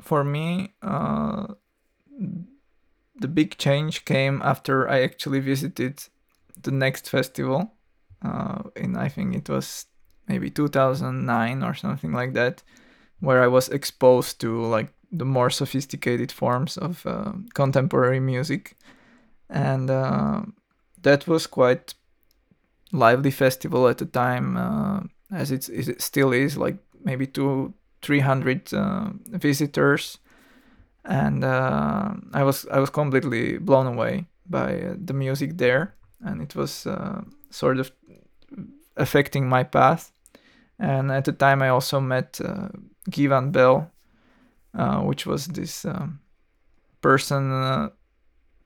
for me, uh, the big change came after I actually visited the next festival. Uh, in I think it was maybe 2009 or something like that, where I was exposed to like the more sophisticated forms of uh, contemporary music, and uh, that was quite lively festival at the time, uh, as it still is. Like maybe two, three hundred uh, visitors, and uh, I was I was completely blown away by uh, the music there, and it was sort of affecting my path. And at the time, I also met uh, Guy van Belle, uh, which was this um, person, uh,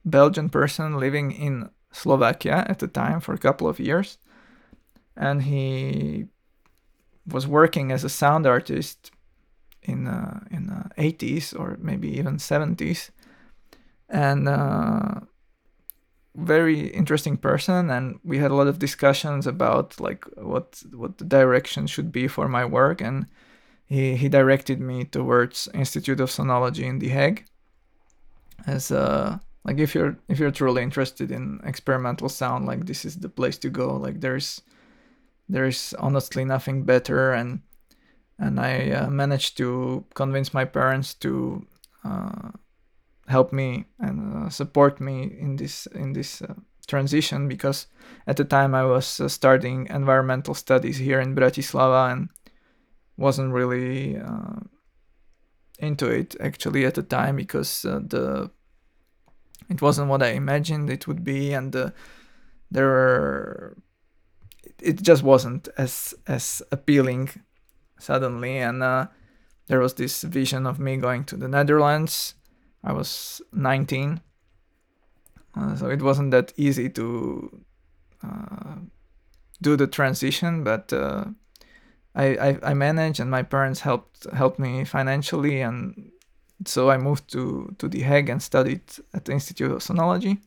Belgian person living in Slovakia at the time for a couple of years. And he was working as a sound artist in uh, in the 80s or maybe even 70s and uh, very interesting person and we had a lot of discussions about like what what the direction should be for my work and he, he directed me towards Institute of Sonology in The Hague as uh like if you're if you're truly interested in experimental sound like this is the place to go. Like there's there's honestly nothing better and and I uh, managed to convince my parents to uh, help me and uh, support me in this in this uh, transition because at the time I was uh, starting environmental studies here in Bratislava and wasn't really uh, into it actually at the time because the it wasn't what I imagined it would be, and there were it just wasn't as as appealing suddenly, and uh, there was this vision of me going to the Netherlands. I was 19, uh, so it wasn't that easy to uh, do the transition, but uh, I, I, I managed and my parents helped helped me financially and so I moved to to The Hague and studied at the Institute of Sonology.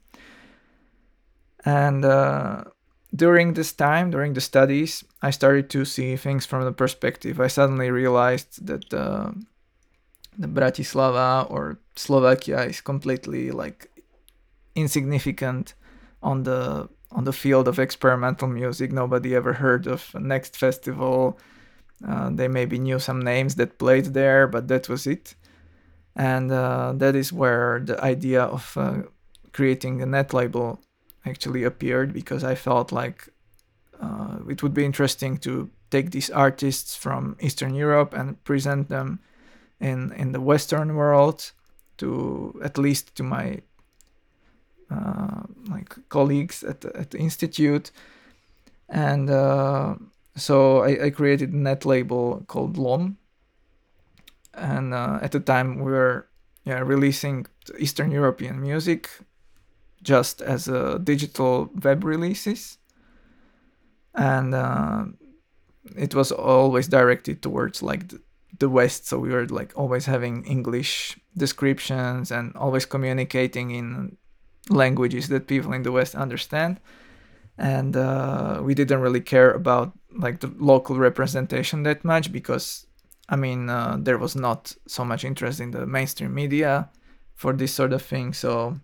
And uh, during this time, during the studies, I started to see things from the perspective. I suddenly realized that uh, the Bratislava or Slovakia is completely like insignificant on the on the field of experimental music. Nobody ever heard of Next Festival uh, they maybe knew some names that played there, but that was it. And uh, that is where the idea of uh, creating a net label actually appeared because I felt like uh, it would be interesting to take these artists from Eastern Europe and present them in in the Western world to at least to my uh, like colleagues at the, at the institute. And uh, so I, I created a net label called Lom, and uh, at the time we were yeah releasing Eastern European music just as a digital web releases, and uh, it was always directed towards like the, West. So we were like always having English descriptions and always communicating in languages that people in the West understand. And uh, we didn't really care about like the local representation that much because I mean uh, there was not so much interest in the mainstream media for this sort of thing. So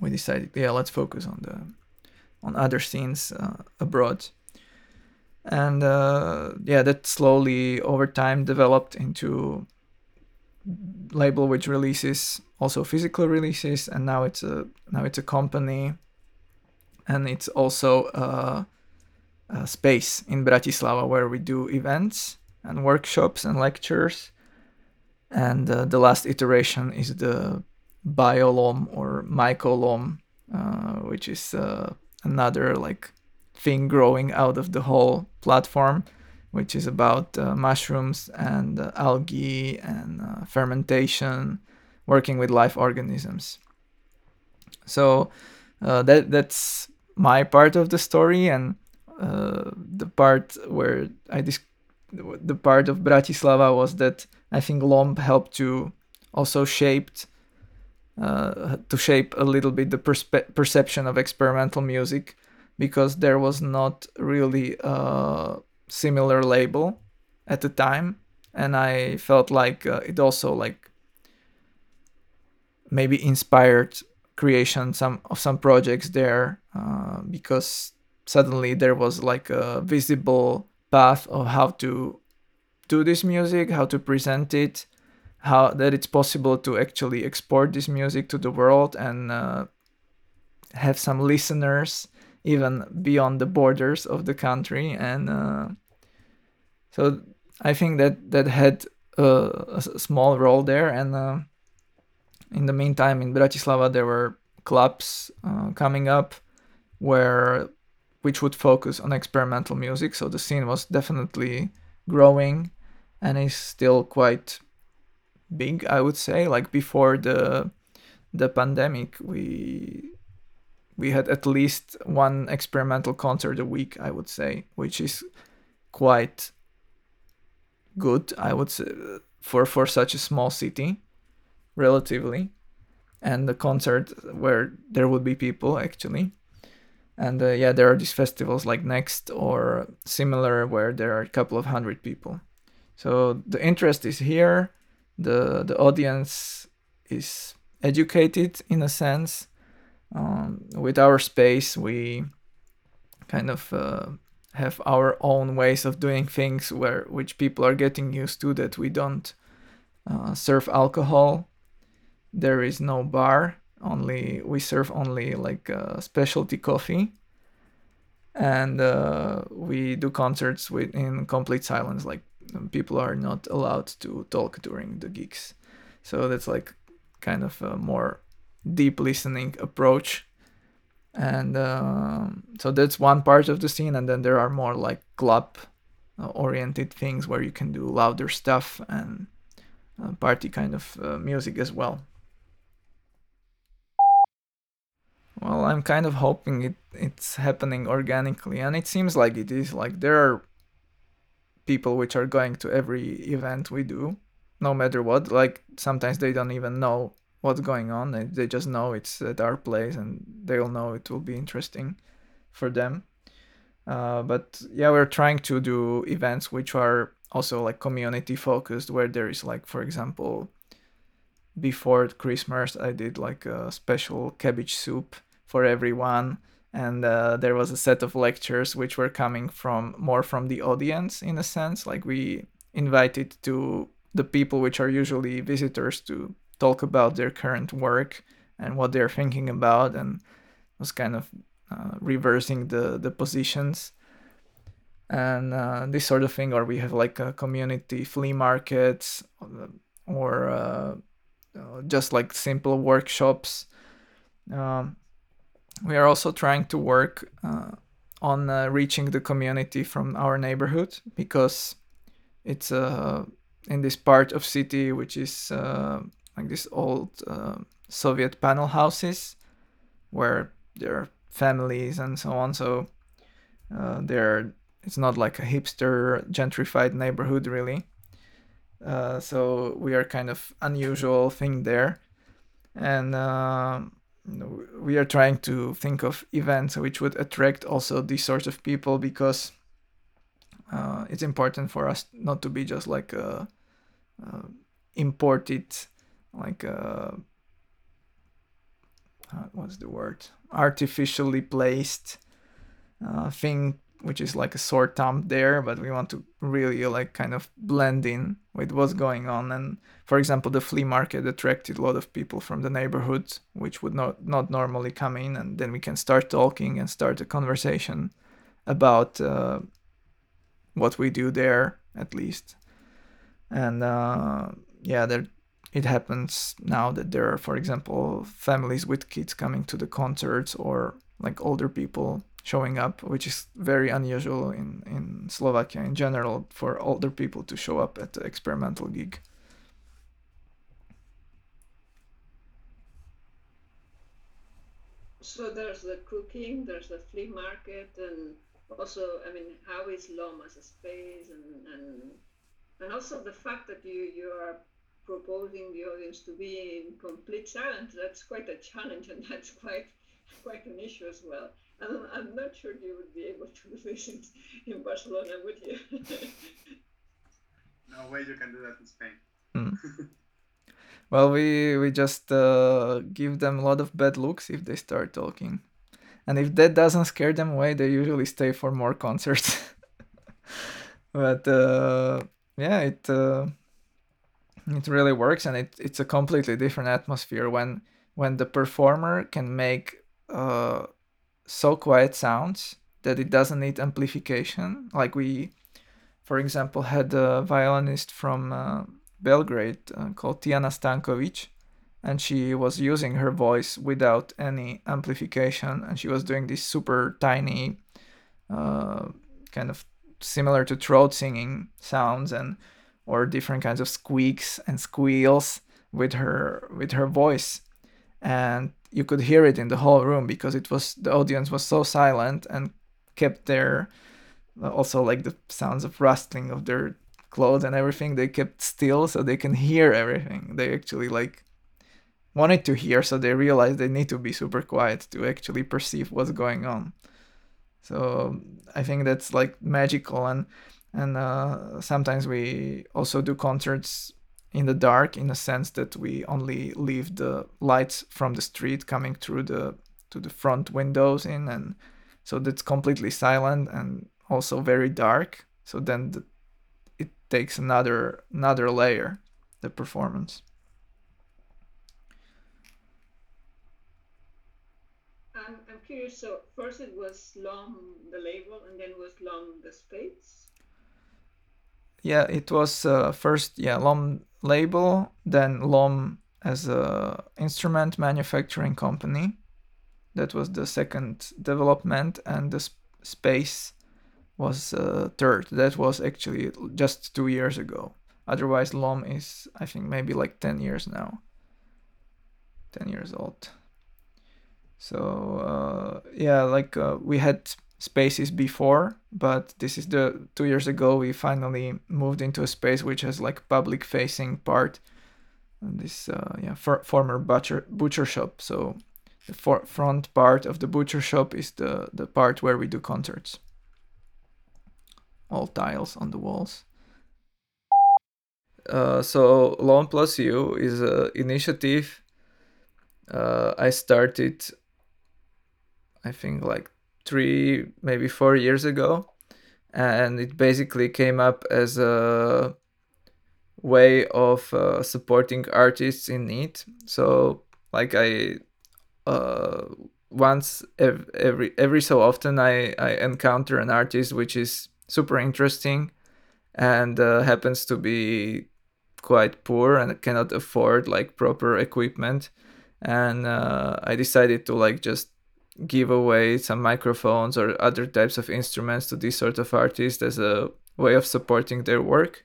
we decided yeah let's focus on the on other scenes uh, abroad and uh, yeah that slowly over time developed into label which releases also physical releases and now it's a now it's a company and it's also a, a space in Bratislava where we do events and workshops and lectures. And uh, the last iteration is the biolom or mycolom, uh, which is uh, another like thing growing out of the whole platform, which is about uh, mushrooms and uh, algae and uh, fermentation, working with live organisms. So that that's my part of the story and uh, the part where I dis- the part of Bratislava was that I think Lom helped to also shaped uh, to shape a little bit the perspe- perception of experimental music because there was not really a similar label at the time. And I felt like uh, it also like maybe inspired creation some of some projects there uh, because suddenly there was like a visible path of how to do this music, how to present it, how that it's possible to actually export this music to the world and uh, have some listeners even beyond the borders of the country. And uh, so i think that that had a, a small role there. And uh, in the meantime in bratislava there were clubs uh, coming up where which would focus on experimental music. So the scene was definitely growing and is still quite big i would say like before the the pandemic we we had at least one experimental concert a week i would say which is quite good i would say for for such a small city relatively. And the concert where there would be people actually. And uh, yeah there are these festivals like next or similar where there are a couple of hundred people. So the interest is here the the audience is educated in a sense. Um, with our space, we kind of uh, have our own ways of doing things where which people are getting used to. That we don't uh, serve alcohol. There is no bar. Only we serve only like uh, specialty coffee, and uh, we do concerts with in complete silence. Like people are not allowed to talk during the gigs. So that's like kind of a more deep listening approach. And uh, so that's one part of the scene. And then there are more like club uh, oriented things where you can do louder stuff and uh, party kind of uh, music as well. Well, I'm kind of hoping it it's happening organically, and it seems like it is. Like there are people which are going to every event we do, no matter what. Like sometimes they don't even know what's going on. They, just know it's at our place and they'll know it will be interesting for them. Uh, but yeah, we're trying to do events which are also like community focused, where there is like, for example, before Christmas, I did like a special cabbage soup for everyone and uh, there was a set of lectures which were coming from more from the audience in a sense. Like we invited to the people which are usually visitors to talk about their current work and what they're thinking about and was kind of uh, reversing the the positions. And uh, this sort of thing or we have like a community flea markets uh, or uh, uh, just like simple workshops. Um, we are also trying to work uh, on uh, reaching the community from our neighborhood because it's uh, in this part of city which is uh, like this old uh, Soviet panel houses where there are families and so on. So uh, there, it's not like a hipster gentrified neighborhood really. so we are kind of unusual thing there, and we are trying to think of events which would attract also these sorts of people because uh, it's important for us not to be just like a, a imported like a uh, what's the word? Artificially placed uh, thing which is like a sore thumb there, but we want to really like kind of blend in with what's going on. And for example, the flea market attracted a lot of people from the neighborhood, which would not not normally come in, and then we can start talking and start a conversation about uh, what we do there, at least. And uh, yeah, there it happens now that there are, for example, families with kids coming to the concerts or like older people showing up, which is very unusual in, in Slovakia in general for older people to show up at the experimental gig. So there's the cooking, there's the flea market, and also, I mean, how is LOM as a space, and, and and also the fact that you you are proposing the audience to be in complete silence. That's quite a challenge, and that's quite quite an issue as well. I'm, I'm not sure you would be able to do this in, in Barcelona, would you? no way you can do that in Spain. Mm. well, we we just uh, give them a lot of bad looks if they start talking, and if that doesn't scare them away, they usually stay for more concerts. but uh, yeah, it uh, it really works, and it it's a completely different atmosphere when when the performer can make uh, so quiet sounds that it doesn't need amplification. Like we, for example, had a violinist from uh, Belgrade uh, called Tiana Stankovic, and she was using her voice without any amplification, and she was doing this super tiny, uh, kind of similar to throat singing sounds and or different kinds of squeaks and squeals with her with her voice and you could hear it in the whole room because it was the audience was so silent and kept their also like the sounds of rustling of their clothes and everything they kept still so they can hear everything. They actually like wanted to hear so they realized they need to be super quiet to actually perceive what's going on. So i think that's like magical and and uh, sometimes we also do concerts in the dark in a sense that we only leave the lights from the street coming through the to the front windows in and so that's completely silent and also very dark. So then the, it takes another another layer the performance. I'm, I'm curious so first it was Lom the label and then was Lom the space yeah it was uh, first yeah lom label then lom as a instrument manufacturing company. That was the second development and the sp- space was uh, third. That was actually just two years ago. Otherwise lom is i think maybe like 10 years now. 10 years old. So uh, yeah like uh, we had spaces before, but this is the two years ago we finally moved into a space which has like public facing part. And this uh, yeah for, former butcher butcher shop. So the for, front part of the butcher shop is the the part where we do concerts. All tiles on the walls. Uh, so Lom Plus You is an initiative uh, I started, I think, like three, maybe four years ago. And it basically came up as a way of uh, supporting artists in need. So, like, I uh, once every every so often I, I encounter an artist which is super interesting and uh, happens to be quite poor and cannot afford like proper equipment and uh, i decided to like just give away some microphones or other types of instruments to these sort of artists as a way of supporting their work.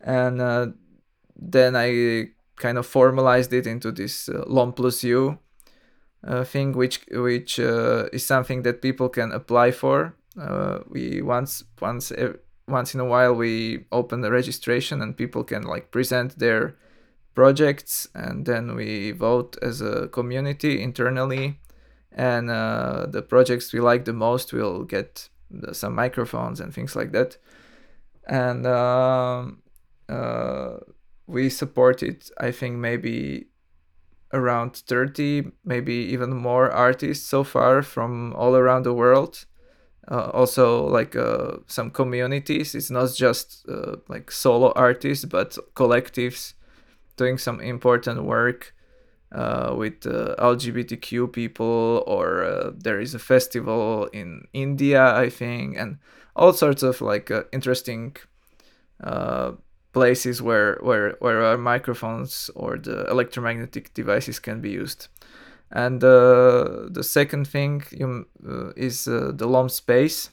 And uh, then I kind of formalized it into this uh, Lom plus you uh, thing, which which uh, is something that people can apply for. Uh, we once once once in a while we open the registration and people can like present their projects and then we vote as a community internally and uh, the projects we like the most will get some microphones and things like that. And um, uh, we supported i think maybe around 30 maybe even more artists so far from all around the world. Uh, also like uh, some communities. It's not just uh, like solo artists but collectives doing some important work uh, with uh, LGBTQ people, or uh, there is a festival in India, I think, and all sorts of like uh, interesting uh, places where where where our microphones or the electromagnetic devices can be used. And uh, the second thing you, is the LOM space,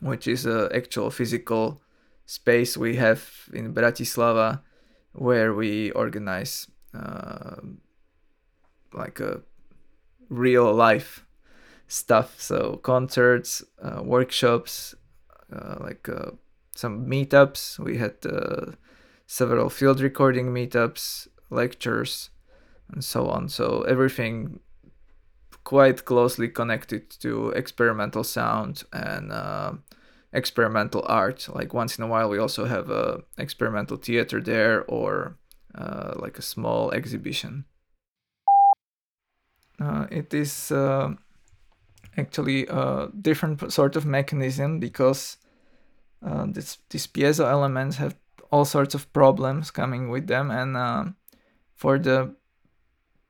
which is an actual physical space we have in Bratislava where we organize uh, like a real life stuff. So concerts, uh, workshops, uh, like uh, some meetups. We had uh, several field recording meetups, lectures, and so on. So everything quite closely connected to experimental sound and uh, experimental art. Like once in a while, we also have a experimental theater there or uh, like a small exhibition. Uh, it is uh, actually a different sort of mechanism because uh, this, these piezo elements have all sorts of problems coming with them and uh, for the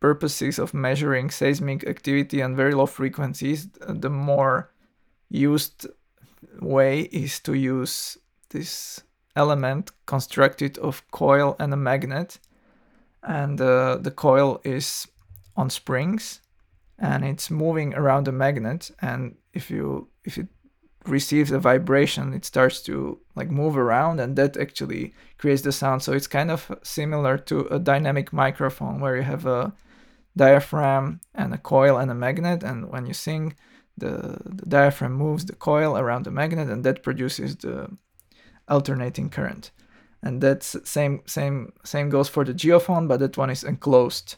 purposes of measuring seismic activity on very low frequencies the more used way is to use this element constructed of coil and a magnet. And uh, the coil is on springs and it's moving around the magnet. And if you if it receives a vibration it starts to like move around and that actually creates the sound. So it's kind of similar to a dynamic microphone where you have a diaphragm and a coil and a magnet. And when you sing the, the diaphragm moves the coil around the magnet and that produces the alternating current. And that's same same same goes for the geophone but that one is enclosed.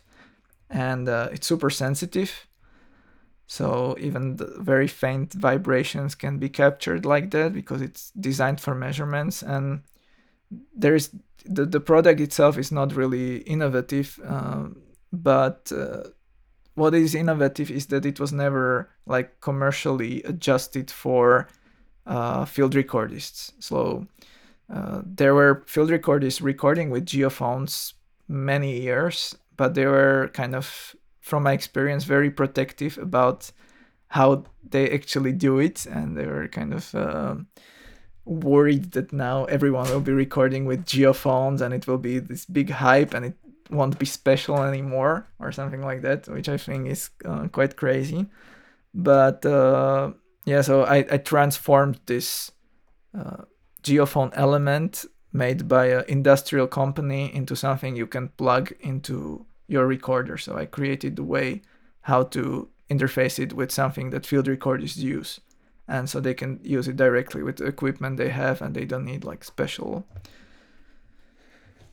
And uh, it's super sensitive. So even very faint vibrations can be captured like that because it's designed for measurements. And there is the, the product itself is not really innovative uh, but uh, what is innovative is that it was never like commercially adjusted for uh, field recordists so uh, there were field recordists recording with geophones many years but they were kind of from my experience, very protective about how they actually do it, and they were kind of uh, worried that now everyone will be recording with geophones, and it will be this big hype, and it won't be special anymore, or something like that, which I think is uh, quite crazy. But uh, yeah, so I, I transformed this uh, geophone element made by an industrial company into something you can plug into your recorder. So I created the way how to interface it with something that field recorders use. And so they can use it directly with the equipment they have and they don't need like special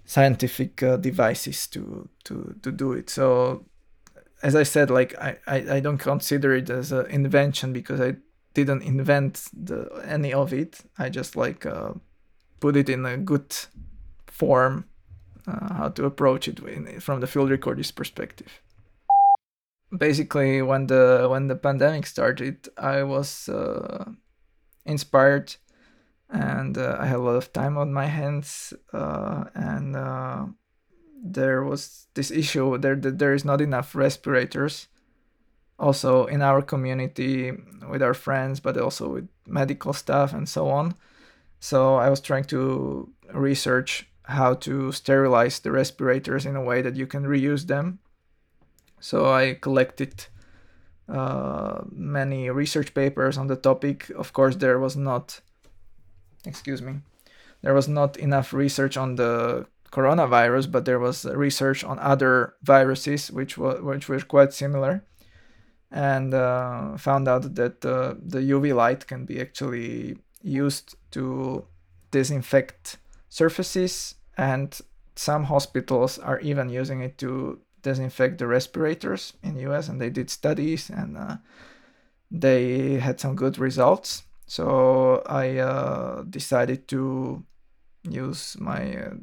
scientific uh, devices to, to, to do it. So as I said, like I, I, I don't consider it as an invention because I didn't invent the, any of it. I just like uh, put it in a good form uh, how to approach it in, from the field recorder's perspective. Basically, when the when the pandemic started, I was uh, inspired, and uh, I had a lot of time on my hands, uh, and uh, there was this issue there there is not enough respirators. Also, in our community, with our friends, but also with medical staff and so on. So I was trying to research how to sterilize the respirators in a way that you can reuse them. So I collected uh, many research papers on the topic. Of course, there was not, excuse me, there was not enough research on the coronavirus, but there was research on other viruses which were which were quite similar, and uh, found out that uh, the UV light can be actually used to disinfect surfaces and some hospitals are even using it to disinfect the respirators in the US and they did studies and uh, they had some good results. So I uh, decided to use my uh,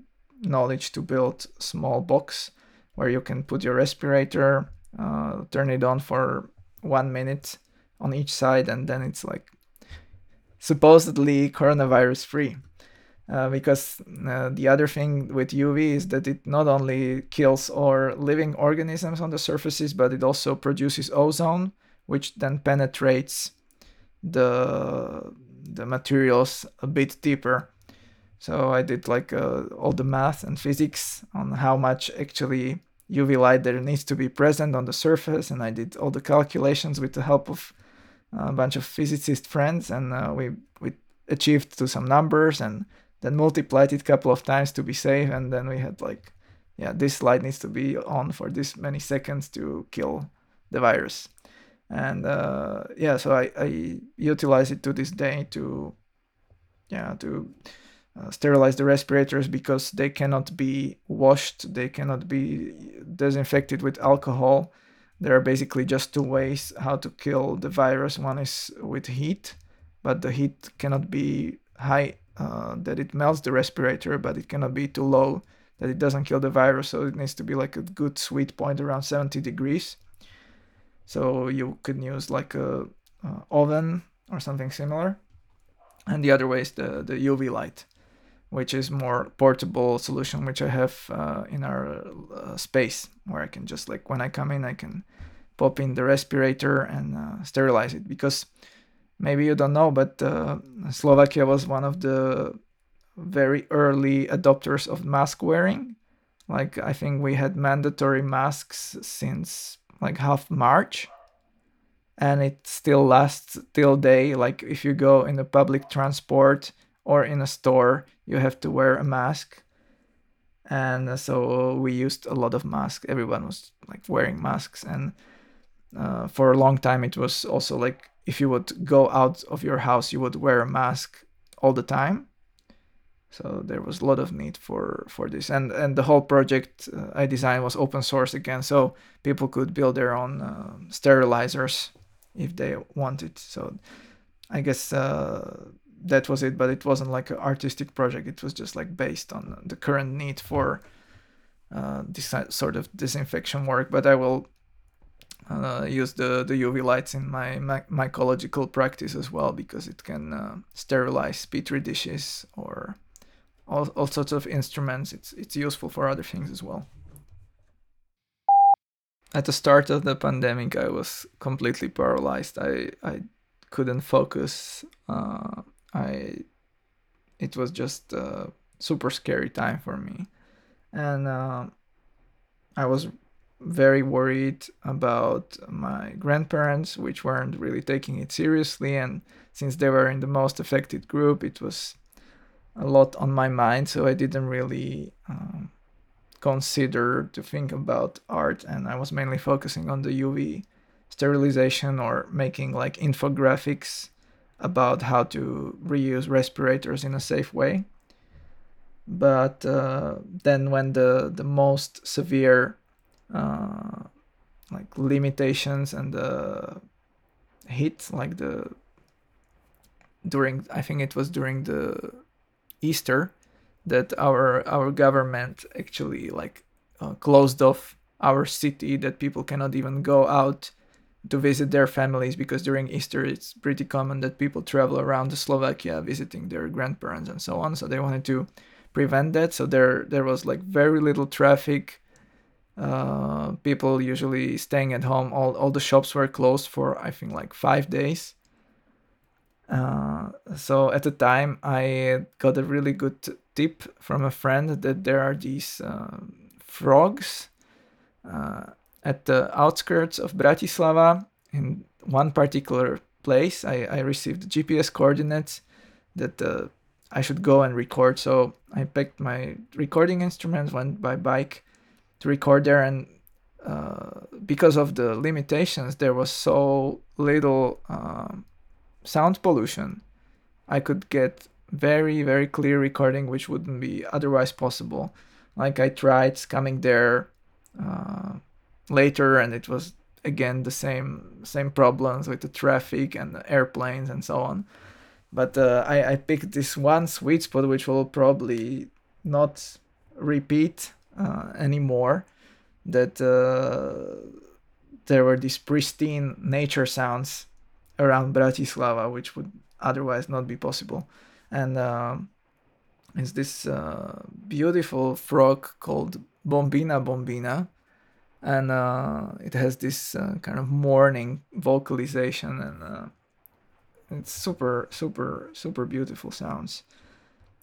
knowledge to build small box where you can put your respirator uh, turn it on for one minute on each side and then it's like supposedly coronavirus free uh, because uh, the other thing with UV is that it not only kills or living organisms on the surfaces, but it also produces ozone, which then penetrates the the materials a bit deeper. So I did like uh, all the math and physics on how much actually UV light there needs to be present on the surface, and I did all the calculations with the help of a bunch of physicist friends, and uh, we we achieved to some numbers and then multiplied it a couple of times to be safe and then we had like yeah this light needs to be on for this many seconds to kill the virus. And uh, yeah so I, I utilize it to this day to yeah to uh, sterilize the respirators because they cannot be washed they cannot be disinfected with alcohol there are basically just two ways how to kill the virus one is with heat but the heat cannot be high uh, that it melts the respirator, but it cannot be too low that it doesn't kill the virus. So it needs to be like a good sweet point around 70 degrees. So you could use like a, a oven or something similar. And the other way is the, the UV light, which is more portable solution, which I have uh, in our uh, space where I can just like when I come in, I can pop in the respirator and uh, sterilize it because maybe you don't know, but uh, Slovakia was one of the very early adopters of mask wearing. Like I think we had mandatory masks since like half March, and it still lasts till day. Like if you go in the public transport or in a store, you have to wear a mask. And so we used a lot of masks. Everyone was like wearing masks, and uh, for a long time it was also like if you would go out of your house, you would wear a mask all the time. So there was a lot of need for for this, and and the whole project uh, I designed was open source again, so people could build their own uh, sterilizers if they wanted. So I guess uh, that was it, but it wasn't like an artistic project. It was just like based on the current need for uh, this sort of disinfection work. But I will uh, use the, the UV lights in my mycological practice as well because it can uh, sterilize petri dishes or all, all sorts of instruments. It's it's useful for other things as well. At the start of the pandemic, I was completely paralyzed. I I couldn't focus. Uh, I it was just a super scary time for me, and uh, I was very worried about my grandparents, which weren't really taking it seriously. And since they were in the most affected group, it was a lot on my mind. So I didn't really um, consider to think about art. And I was mainly focusing on the UV sterilization or making like infographics about how to reuse respirators in a safe way. But uh, then, when the, the most severe uh, like limitations and the hit like the during I think it was during the Easter that our our government actually like uh, closed off our city that people cannot even go out to visit their families because during Easter it's pretty common that people travel around Slovakia visiting their grandparents and so on so they wanted to prevent that so there there was like very little traffic uh, people usually staying at home. All, all the shops were closed for I think like five days. Uh, so at the time, I got a really good tip from a friend that there are these uh, frogs uh, at the outskirts of Bratislava in one particular place. I, I received GPS coordinates that uh, I should go and record. So I picked my recording instruments, went by bike to record there and uh, because of the limitations there was so little um, sound pollution i could get very very clear recording which wouldn't be otherwise possible like i tried coming there uh, later and it was again the same same problems with the traffic and the airplanes and so on but uh, I, I picked this one sweet spot which will probably not repeat uh, anymore. That uh, there were these pristine nature sounds around Bratislava, which would otherwise not be possible. And uh, it's this uh, beautiful frog called Bombina Bombina. And uh, it has this uh, kind of morning vocalization, and uh, it's super, super, super beautiful sounds.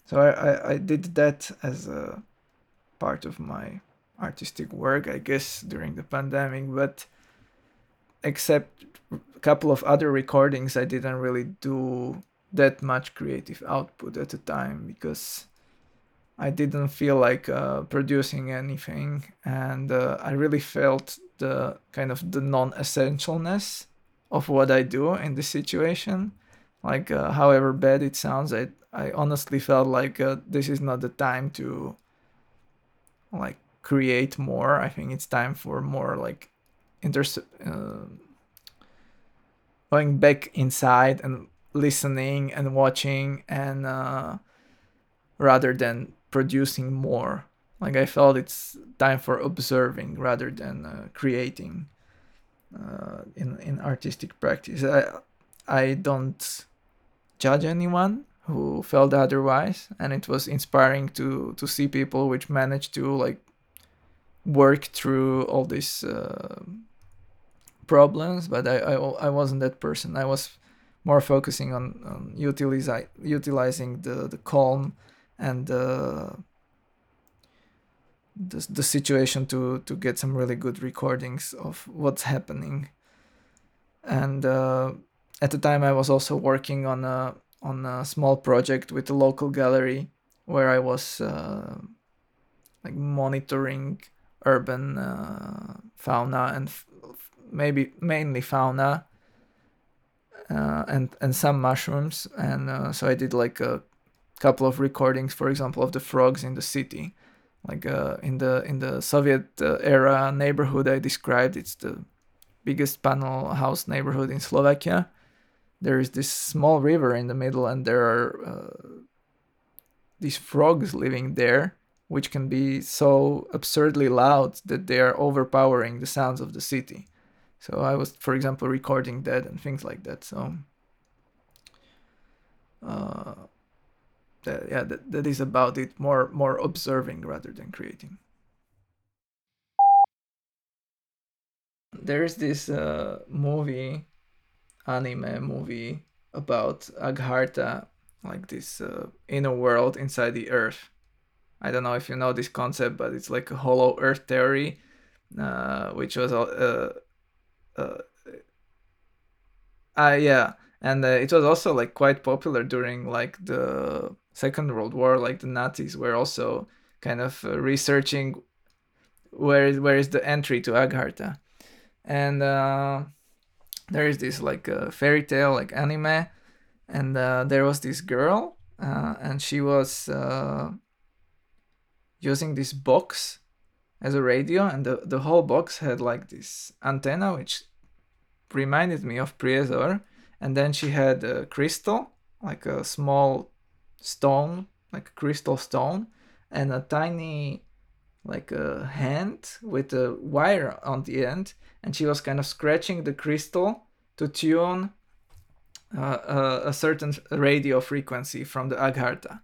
So I, I, I did that as a part of my artistic work, I guess, during the pandemic. But except a couple of other recordings, I didn't really do that much creative output at the time because I didn't feel like uh, producing anything, and uh, I really felt the kind of the non-essentialness of what I do in this situation. Like, uh, however bad it sounds, I I honestly felt like uh, this is not the time to like create more. I think it's time for more like inter uh, going back inside and listening and watching and uh, rather than producing more Like I felt it's time for observing rather than uh, creating uh, in in artistic practice. I I don't judge anyone who felt otherwise, and it was inspiring to to see people which managed to like work through all these uh, problems. But I, I I wasn't that person. I was more focusing on, on utilizing the the calm and the the, the situation to to get some really good recordings of what's happening. And uh, at the time i was also working on a on a small project with a local gallery where i was uh, like monitoring urban uh, fauna and f- maybe mainly fauna uh, and and some mushrooms. And uh, so i did like a couple of recordings for example of the frogs in the city like uh, in the in the Soviet uh, era neighborhood I described. It's the biggest panel house neighborhood in Slovakia. There is this small river in the middle, and there are uh, these frogs living there, which can be so absurdly loud that they are overpowering the sounds of the city. So I was, for example, recording that and things like that. So. Uh, that, yeah, that, that is about it. More more observing rather than creating. There is this uh, movie, anime movie about Agharta, like this uh, inner world inside the Earth. I don't know if you know this concept, but it's like a hollow Earth theory, uh, which was uh, uh, uh, yeah, and uh, it was also like quite popular during like the Second World War, like the Nazis were also kind of uh, researching where where is the entry to Agharta, and uh, there is this like uh, fairy tale like anime, and uh, there was this girl, uh, and she was using this box as a radio, and the the whole box had like this antenna which reminded me of Priezor, and then she had a crystal like a small stone, like a crystal stone, and a tiny like a hand with a wire on the end, and she was kind of scratching the crystal to tune uh, a, a, certain radio frequency from the Agharta.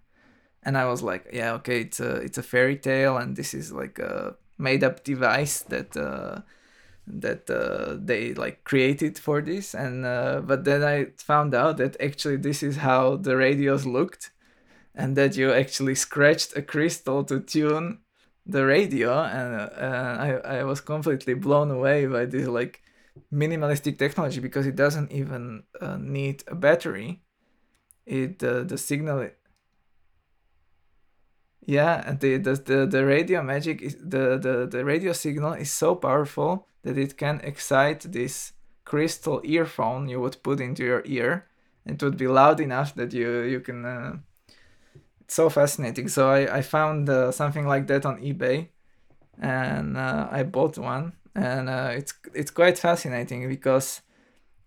And I was like, yeah, okay, it's a it's a fairy tale, and this is like a made up device that uh, that uh, they like created for this. And uh, but then I found out that actually this is how the radios looked and that you actually scratched a crystal to tune the radio and uh, I, I was completely blown away by this like minimalistic technology because it doesn't even uh, need a battery it uh, the signal yeah the, the the the radio magic is the, the the radio signal is so powerful that it can excite this crystal earphone you would put into your ear it would be loud enough that you you can uh, so fascinating. So I, I found uh, something like that on eBay, and uh, I bought one, and uh, it's it's quite fascinating because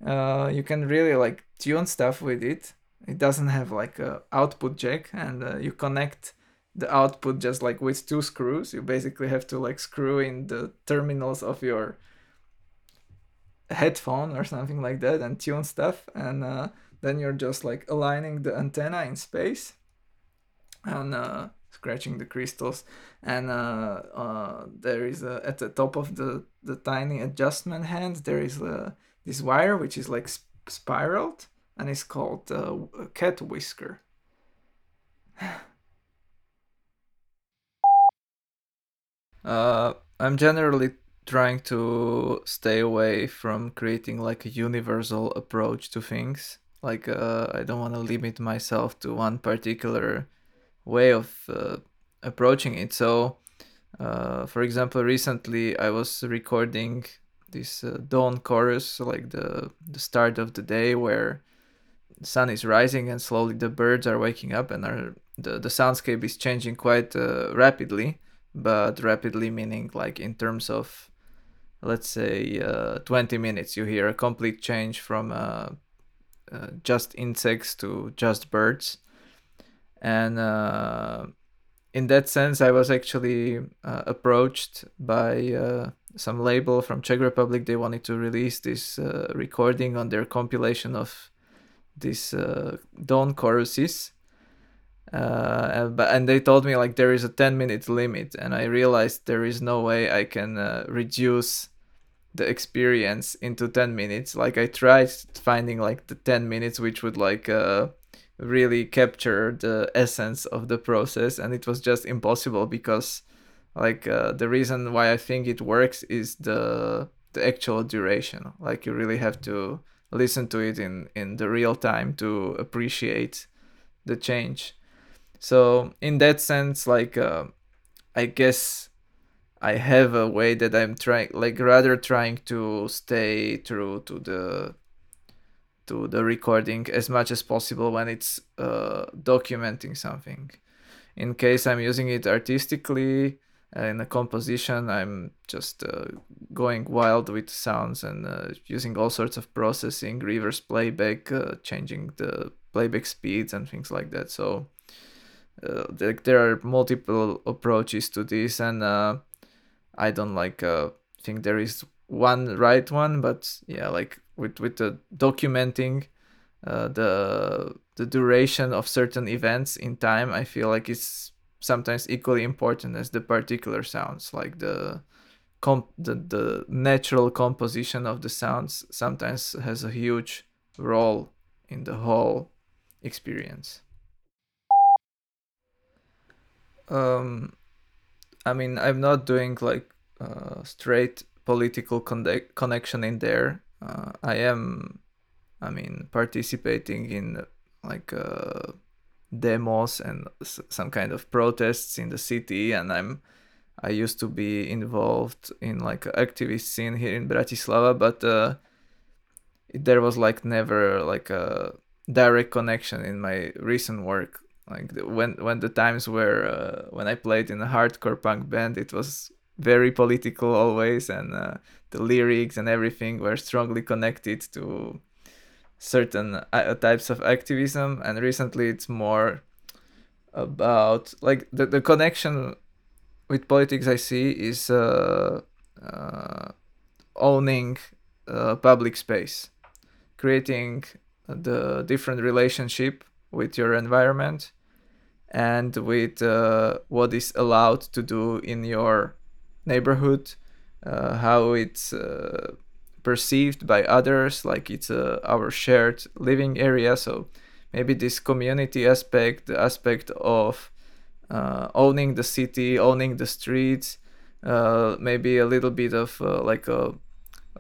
uh, you can really like tune stuff with it. It doesn't have like a output jack, and uh, you connect the output just like with two screws. You basically have to like screw in the terminals of your headphone or something like that and tune stuff and uh, then you're just like aligning the antenna in space and uh, scratching the crystals and uh, uh, there is a, at the top of the, the tiny adjustment hand there is a, this wire which is like sp- spiraled and it's called uh, cat whisker uh, i'm generally trying to stay away from creating like a universal approach to things like uh, i don't want to limit myself to one particular way of uh, approaching it. So, uh, for example, recently I was recording this uh, dawn chorus, like the the start of the day where the sun is rising and slowly the birds are waking up and are the the soundscape is changing quite uh, rapidly, but rapidly meaning like in terms of let's say uh, 20 minutes you hear a complete change from uh, just insects to just birds and uh, in that sense, I was actually uh, approached by uh, some label from Czech Republic. They wanted to release this uh, recording on their compilation of these uh, dawn choruses. Uh, but and they told me like there is a 10 minute limit and i realized there is no way i can uh, reduce the experience into 10 minutes. Like i tried finding like the 10 minutes which would like uh, really capture the essence of the process and it was just impossible because like uh, the reason why i think it works is the the actual duration. Like you really have to listen to it in in the real time to appreciate the change so in that sense like uh, i guess i have a way that i'm trying like rather trying to stay true to the to the recording as much as possible when it's uh, documenting something. In case I'm using it artistically uh, in a composition, I'm just uh, going wild with sounds and uh, using all sorts of processing, reverse playback, uh, changing the playback speeds and things like that. So uh, there, there are multiple approaches to this, and I don't like think there is one right one, but yeah, like with with the documenting uh, the the duration of certain events in time i feel like it's sometimes equally important as the particular sounds like the comp the, the natural composition of the sounds sometimes has a huge role in the whole experience um i mean i'm not doing like uh, straight political con- connection in there uh, I am, I mean, participating in like uh, demos and s- some kind of protests in the city, and I'm. I used to be involved in like activist scene here in Bratislava, but uh, there was like never like a direct connection in my recent work. Like when when the times were uh, when I played in a hardcore punk band, it was very political always, and uh, the lyrics and everything were strongly connected to certain uh, types of activism. And recently it's more about like the, the connection with politics i see is uh, uh, owning uh, public space creating the different relationship with your environment and with uh, what is allowed to do in your neighborhood uh, how it's uh, perceived by others, like it's uh, our shared living area. So maybe this community aspect, the aspect of uh, owning the city, owning the streets, uh, maybe a little bit of uh, like a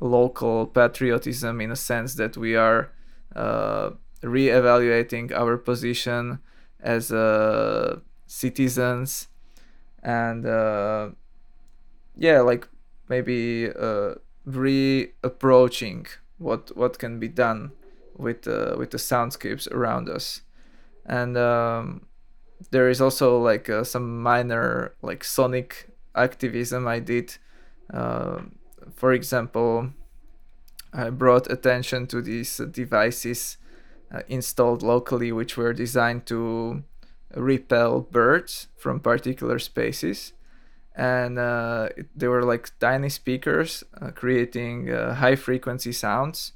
local patriotism in a sense that we are re-evaluating our position as citizens and yeah like maybe uh, re-approaching what what can be done with uh, with the soundscapes around us. And um, there is also like uh, some minor like sonic activism i did. Uh, for example i brought attention to these devices uh, installed locally which were designed to repel birds from particular spaces. And uh, they were like tiny speakers uh, creating uh, high frequency sounds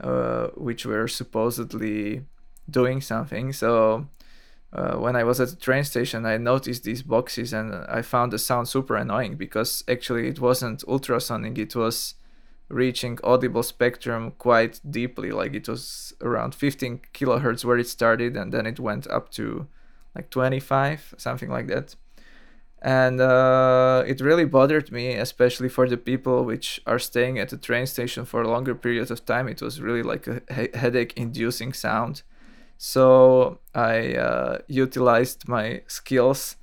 uh, which were supposedly doing something. So uh, when i was at the train station i noticed these boxes and i found the sound super annoying because actually it wasn't ultrasonic it was reaching audible spectrum quite deeply like it was around 15 kilohertz where it started and then it went up to like 25 something like that. And uh, it really bothered me especially for the people which are staying at the train station for a longer period of time. It was really like a he- headache inducing sound. So i uh, utilized my skills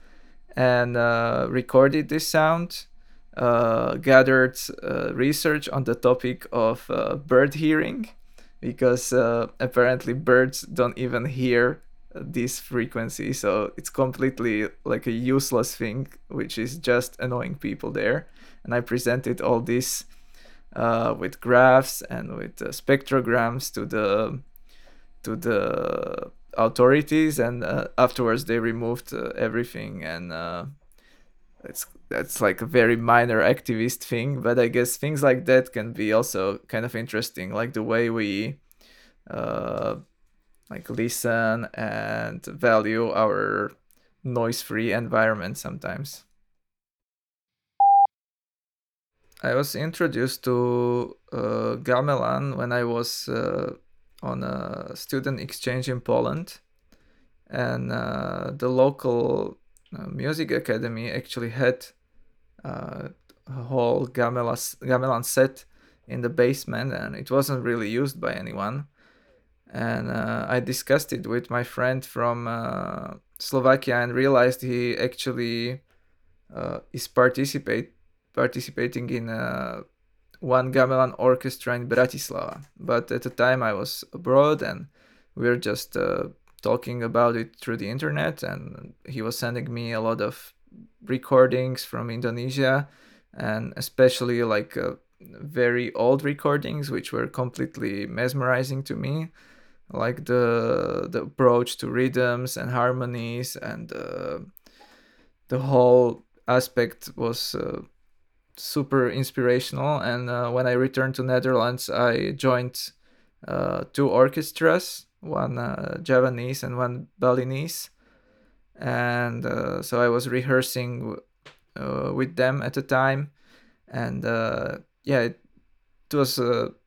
and uh, recorded this sound uh, gathered uh, research on the topic of uh, bird hearing because apparently birds don't even hear this frequency so it's completely like a useless thing which is just annoying people there. And i presented all this uh, with graphs and with uh, spectrograms to the to the authorities, and uh, afterwards they removed uh, everything, and uh, it's that's like a very minor activist thing. But I guess things like that can be also kind of interesting, like the way we uh, like listen and value our noise-free environment sometimes. I was introduced to uh, gamelan when I was uh, on a student exchange in Poland, and uh, the local uh, music academy actually had uh, a whole gamelan, gamelan set in the basement, and it wasn't really used by anyone. And uh, I discussed it with my friend from Slovakia and realized he actually is participate participating in uh, one gamelan orchestra in Bratislava. But at the time I was abroad and we were just uh, talking about it through the internet and he was sending me a lot of recordings from Indonesia and especially like uh, very old recordings which were completely mesmerizing to me like the the approach to rhythms and harmonies and uh, the whole aspect was uh, super inspirational. And uh, when I returned to Netherlands, I joined uh, two orchestras, one uh, Javanese and one Balinese. And uh, so I was rehearsing uh, with them at the time. And uh, yeah, it, it was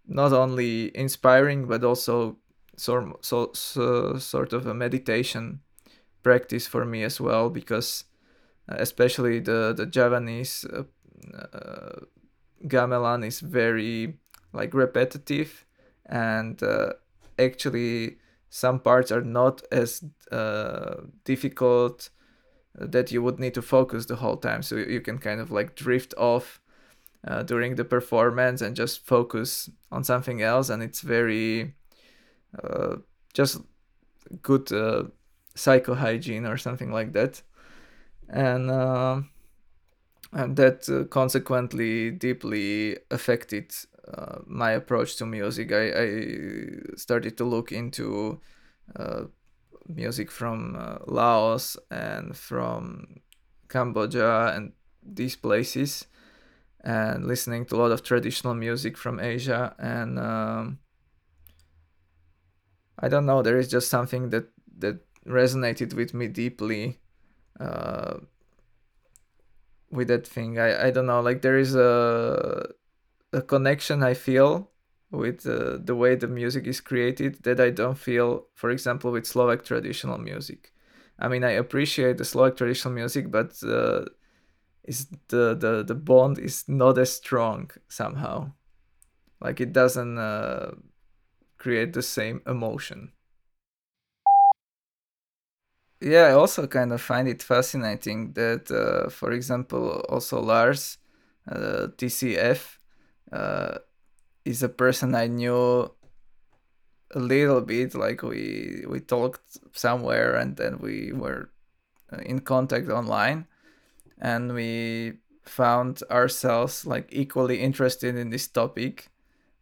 not only inspiring, but also so, so, so, sort of a meditation practice for me as well, because especially the, the Javanese uh, gamelan is very like repetitive and uh, actually some parts are not as uh, difficult that you would need to focus the whole time. So you can kind of like drift off uh, during the performance and just focus on something else. And it's very uh, just good uh, psychohygiene or something like that. And and that uh, consequently deeply affected uh, my approach to music. I, I started to look into uh, music from uh, Laos and from Cambodia and these places, and listening to a lot of traditional music from Asia. And um, I don't know, there is just something that that resonated with me deeply. Uh, with that thing. I I don't know. Like there is a a connection I feel with uh, the way the music is created that I don't feel, for example, with Slovak traditional music. I mean, I appreciate the Slovak traditional music, but uh, is the, the the bond is not as strong somehow. Like it doesn't uh, create the same emotion yeah, I also kind of find it fascinating that, uh, for example, also Lars uh, TCF uh, is a person I knew a little bit. Like we we talked somewhere, and then we were uh, in contact online, and we found ourselves like equally interested in this topic,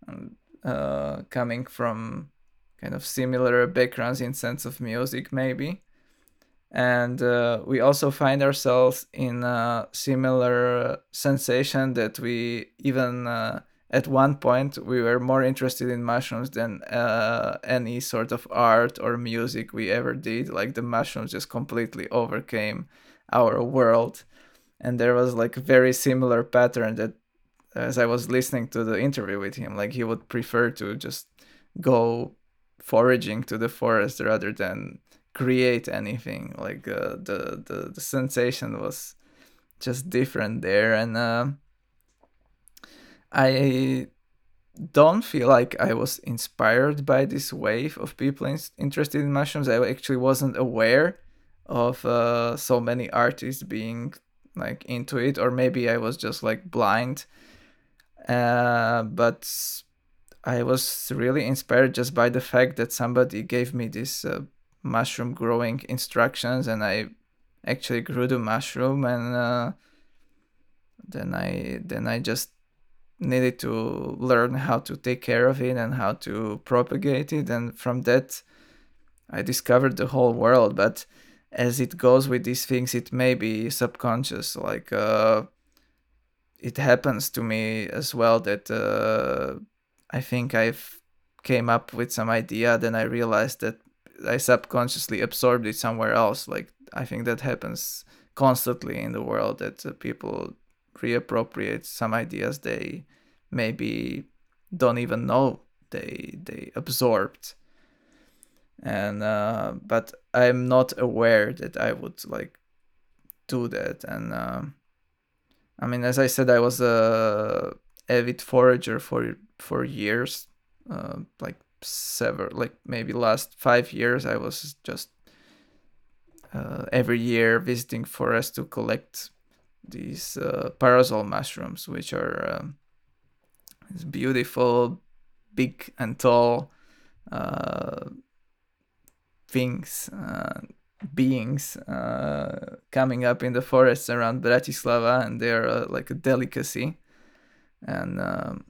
and, uh, coming from kind of similar backgrounds in sense of music, maybe and uh, we also find ourselves in a similar sensation that we even uh, at one point we were more interested in mushrooms than uh, any sort of art or music we ever did. Like the mushrooms just completely overcame our world. And there was like a very similar pattern that as i was listening to the interview with him like he would prefer to just go foraging to the forest rather than create anything like uh, the, the the sensation was just different there. And uh, i don't feel like i was inspired by this wave of people in- interested in mushrooms. I actually wasn't aware of uh, so many artists being like into it or maybe i was just like blind. Uh, but i was really inspired just by the fact that somebody gave me this uh, mushroom growing instructions and I actually grew the mushroom and uh, then I then I just needed to learn how to take care of it and how to propagate it and from that I discovered the whole world, but as it goes with these things, it may be subconscious. Like uh, it happens to me as well that uh, I think I've came up with some idea, then I realized that I subconsciously absorbed it somewhere else. Like I think that happens constantly in the world that uh, people reappropriate some ideas they maybe don't even know they they absorbed and uh, but i'm not aware that i would like do that and uh, i mean as i said i was a avid forager for for years uh, like several like maybe last five years i was just uh, every year visiting forests to collect these uh, parasol mushrooms which are um, beautiful big and tall uh, things uh, beings uh, coming up in the forests around bratislava and they're uh, like a delicacy. And um,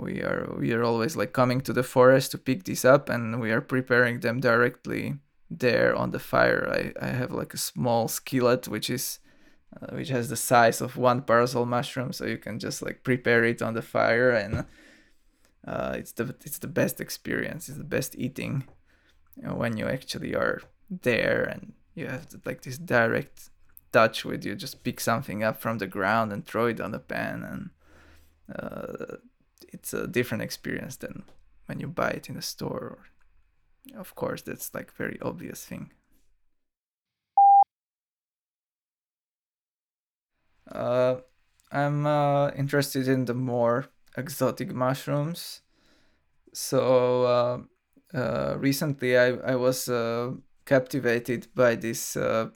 we are we are always like coming to the forest to pick these up and we are preparing them directly there on the fire. I, I have like a small skillet which is uh, which has the size of one parasol mushroom so you can just like prepare it on the fire and uh, it's the it's the best experience. It's the best eating you know, when you actually are there and you have to, like this direct touch with you. Just pick something up from the ground and throw it on the pan and uh, it's a different experience than when you buy it in a store. Of course, that's like very obvious thing. Uh, I'm uh, interested in the more exotic mushrooms. So uh, uh recently, I I was uh, captivated by this uh,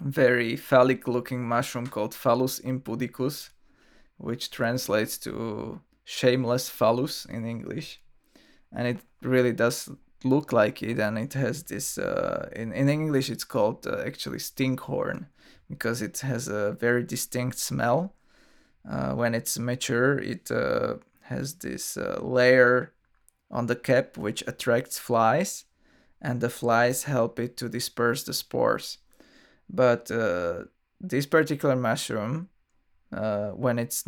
very phallic-looking mushroom called Phallus impudicus, which translates to shameless phallus in English, and it really does look like it, and it has this uh, in in English it's called uh, actually stinkhorn because it has a very distinct smell. Uh, when it's mature, it uh, has this uh, layer on the cap which attracts flies, and the flies help it to disperse the spores. But uh, this particular mushroom, when it's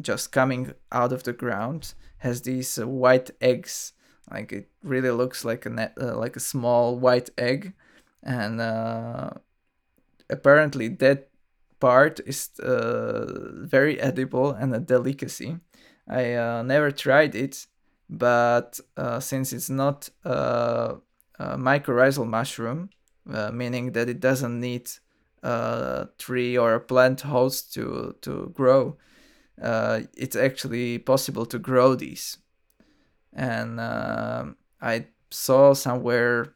just coming out of the ground has these uh, white eggs. Like it really looks like a net, uh, like a small white egg. And uh, apparently that part is uh, very edible and a delicacy. I uh, never tried it but uh, since it's not a mycorrhizal mushroom meaning that it doesn't need a tree or a plant host to to grow uh, it's actually possible to grow these. And uh, I saw somewhere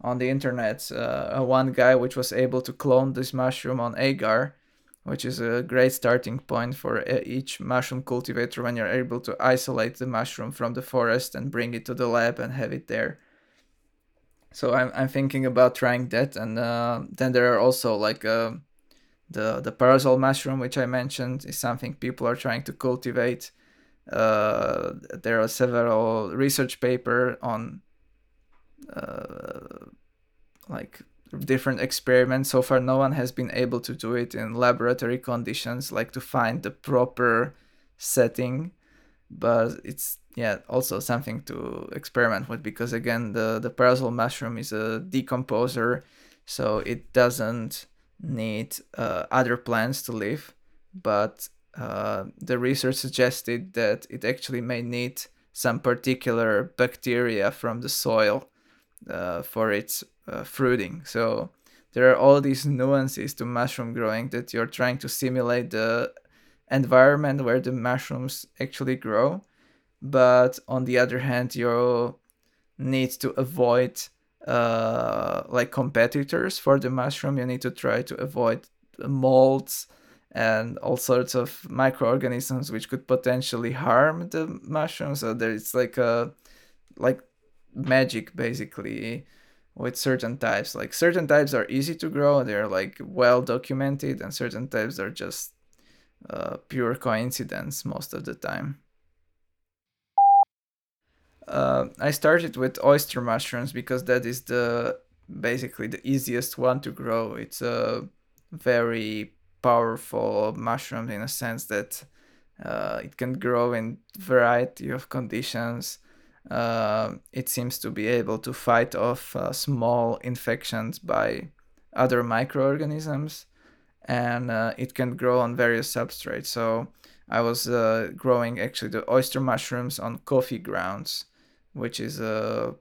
on the internet uh, one guy which was able to clone this mushroom on agar, which is a great starting point for each mushroom cultivator when you're able to isolate the mushroom from the forest and bring it to the lab and have it there. So I'm, I'm thinking about trying that, and uh, then there are also like uh, the the parasol mushroom, which I mentioned, is something people are trying to cultivate. Uh, there are several research paper on uh, like different experiments. So far, no one has been able to do it in laboratory conditions, like to find the proper setting. But it's yeah also something to experiment with because again the the parasol mushroom is a decomposer, so it doesn't need uh, other plants to live, but uh, the research suggested that it actually may need some particular bacteria from the soil uh, for its uh, fruiting. So there are all these nuances to mushroom growing that you're trying to simulate the environment where the mushrooms actually grow. But on the other hand, you need to avoid uh, like competitors for the mushroom. You need to try to avoid molds and all sorts of microorganisms which could potentially harm the mushroom. So there's like a like magic basically with certain types. Like certain types are easy to grow, they're like well documented, and certain types are just uh, pure coincidence most of the time. Uh, I started with oyster mushrooms because that is the basically the easiest one to grow. It's a very powerful mushroom in a sense that uh, it can grow in variety of conditions. Uh, it seems to be able to fight off uh, small infections by other microorganisms, and uh, it can grow on various substrates. So I was uh, growing actually the oyster mushrooms on coffee grounds, which is a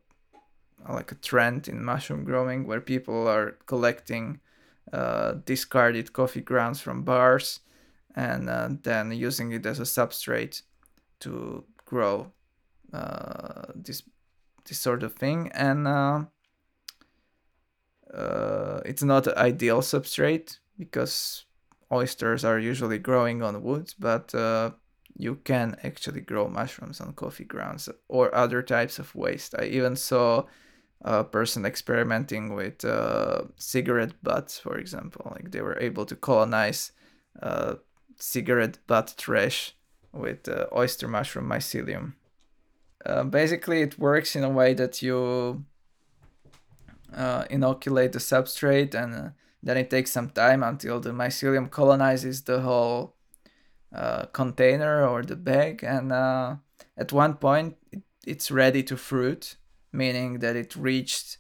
like a trend in mushroom growing where people are collecting uh, discarded coffee grounds from bars and uh, then using it as a substrate to grow uh, this this sort of thing. And uh, uh, it's not an ideal substrate because oysters are usually growing on wood but uh, you can actually grow mushrooms on coffee grounds or other types of waste i even saw a person experimenting with uh, cigarette butts, for example. Like they were able to colonize uh, cigarette butt trash with uh, oyster mushroom mycelium. Uh, basically, it works in a way that you uh, inoculate the substrate and uh, then it takes some time until the mycelium colonizes the whole container or the bag. And at one point, it, it's ready to fruit meaning that it reached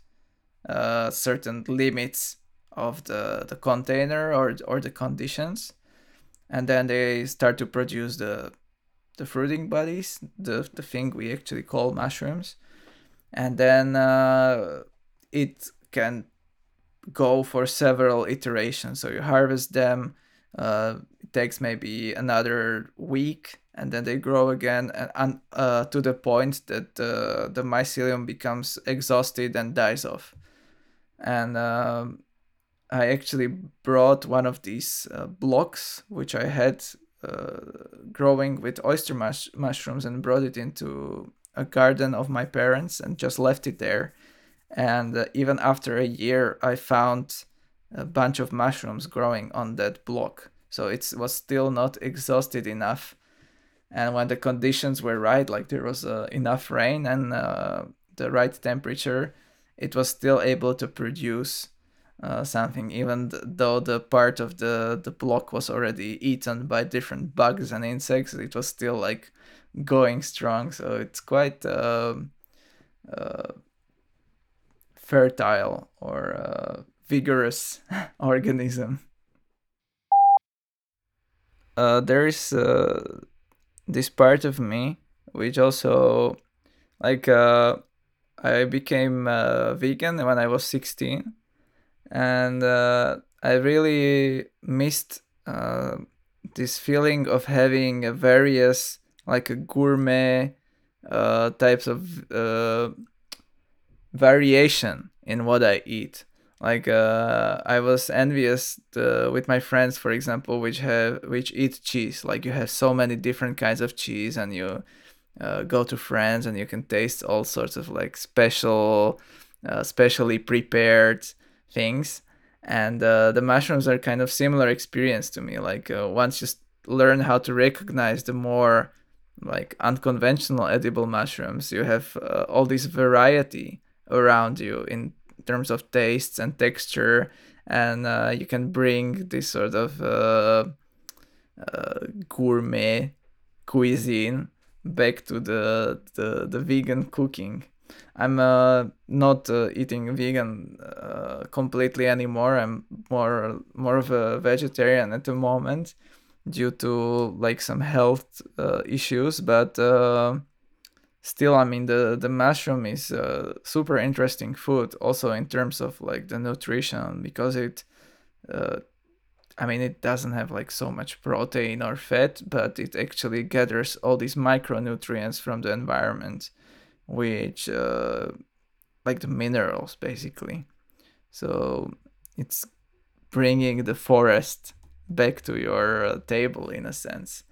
uh, certain limits of the, the container or, or the conditions. And then they start to produce the, the fruiting bodies, the, the thing we actually call mushrooms. And then uh, it can go for several iterations. So you harvest them, uh, takes maybe another week and then they grow again and, uh, to the point that uh, the mycelium becomes exhausted and dies off. And um, I actually brought one of these uh, blocks, which I had uh, growing with oyster mush- mushrooms, and brought it into a garden of my parents and just left it there. And uh, even after a year, I found a bunch of mushrooms growing on that block. So it was still not exhausted enough. And when the conditions were right like there was uh, enough rain and uh, the right temperature it was still able to produce uh, something even th- though the part of the the block was already eaten by different bugs and insects it was still like going strong. So it's quite um, uh, fertile or uh, vigorous organism uh, there is this part of me which also like uh, I became uh, vegan when I was 16 and uh, I really missed uh, this feeling of having various like a gourmet uh, types of uh, variation in what I eat like uh, I was envious uh, with my friends, for example, which have which eat cheese. Like you have so many different kinds of cheese, and you uh, go to friends and you can taste all sorts of like special, uh, specially prepared things. And uh, the mushrooms are kind of similar experience to me. Like uh, once you learn how to recognize the more like unconventional edible mushrooms, you have all this variety around you in terms of tastes and texture, and uh, you can bring this sort of uh, uh, gourmet cuisine back to the the, the vegan cooking. I'm uh, not uh, eating vegan uh, completely anymore. I'm more more of a vegetarian at the moment due to like some health uh, issues, but uh, still i mean the the mushroom is a super interesting food also in terms of like the nutrition because it uh, i mean it doesn't have like so much protein or fat but it actually gathers all these micronutrients from the environment which uh, like the minerals basically. So it's bringing the forest back to your uh, table in a sense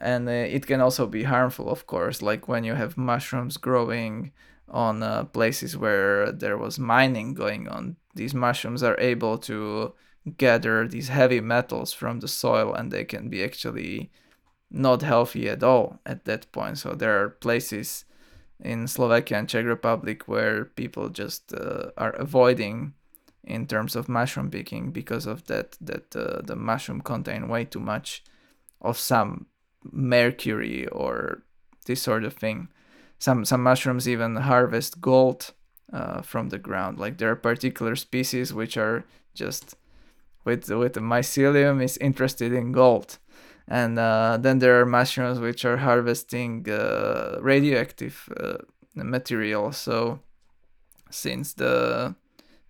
and uh, it can also be harmful of course like when you have mushrooms growing on uh, places where there was mining going on. These mushrooms are able to gather these heavy metals from the soil and they can be actually not healthy at all at that point. So there are places in Slovakia and Czech Republic where people just uh, are avoiding in terms of mushroom picking because of that that uh, the mushroom contain way too much of some mercury or this sort of thing. Some some mushrooms even harvest gold uh, from the ground. Like there are particular species which are just with with the mycelium is interested in gold, and uh, then there are mushrooms which are harvesting uh, radioactive uh, material. So since the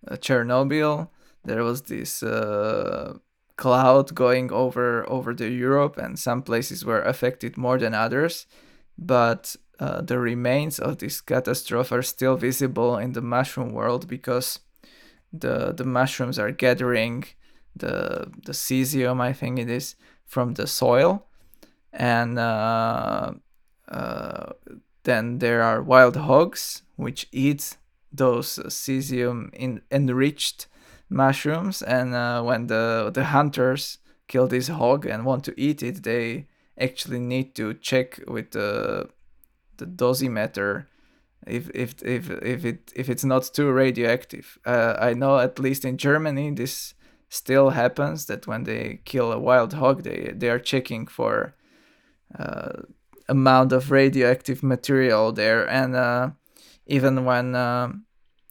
uh, Chernobyl, there was this uh, cloud going over over the Europe, and some places were affected more than others. But uh, the remains of this catastrophe are still visible in the mushroom world because the the mushrooms are gathering the the cesium, I think it is, from the soil, and uh, uh, then there are wild hogs which eat those cesium in enriched mushrooms and uh, when the the hunters kill this hog and want to eat it they actually need to check with the the dosimeter if if if if it if it's not too radioactive. Uh, i know at least in germany this still happens that when they kill a wild hog they they are checking for uh, amount of radioactive material there. And uh, even when uh,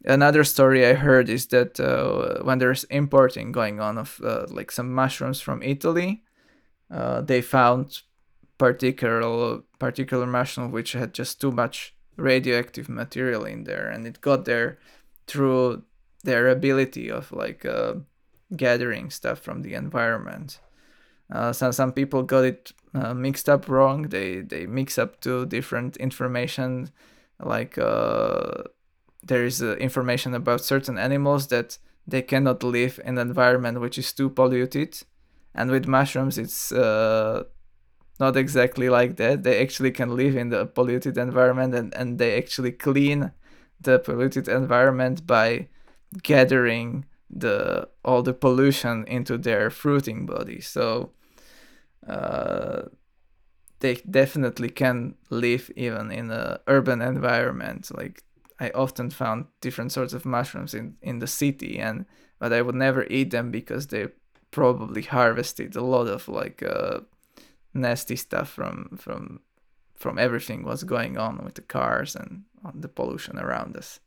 another story I heard is that uh, when there's importing going on of uh, like some mushrooms from Italy, uh, they found particular particular mushroom which had just too much radioactive material in there, and it got there through their ability of like uh, gathering stuff from the environment. Uh, some some people got it uh, mixed up wrong. They they mix up two different information, like there is uh, information about certain animals that they cannot live in an environment which is too polluted. And with mushrooms it's uh, not exactly like that. They actually can live in the polluted environment and, and they actually clean the polluted environment by gathering the all the pollution into their fruiting body. So uh, they definitely can live even in an urban environment like I often found different sorts of mushrooms in, in the city and but I would never eat them because they probably harvested a lot of like uh, nasty stuff from from from everything what's going on with the cars and the pollution around us.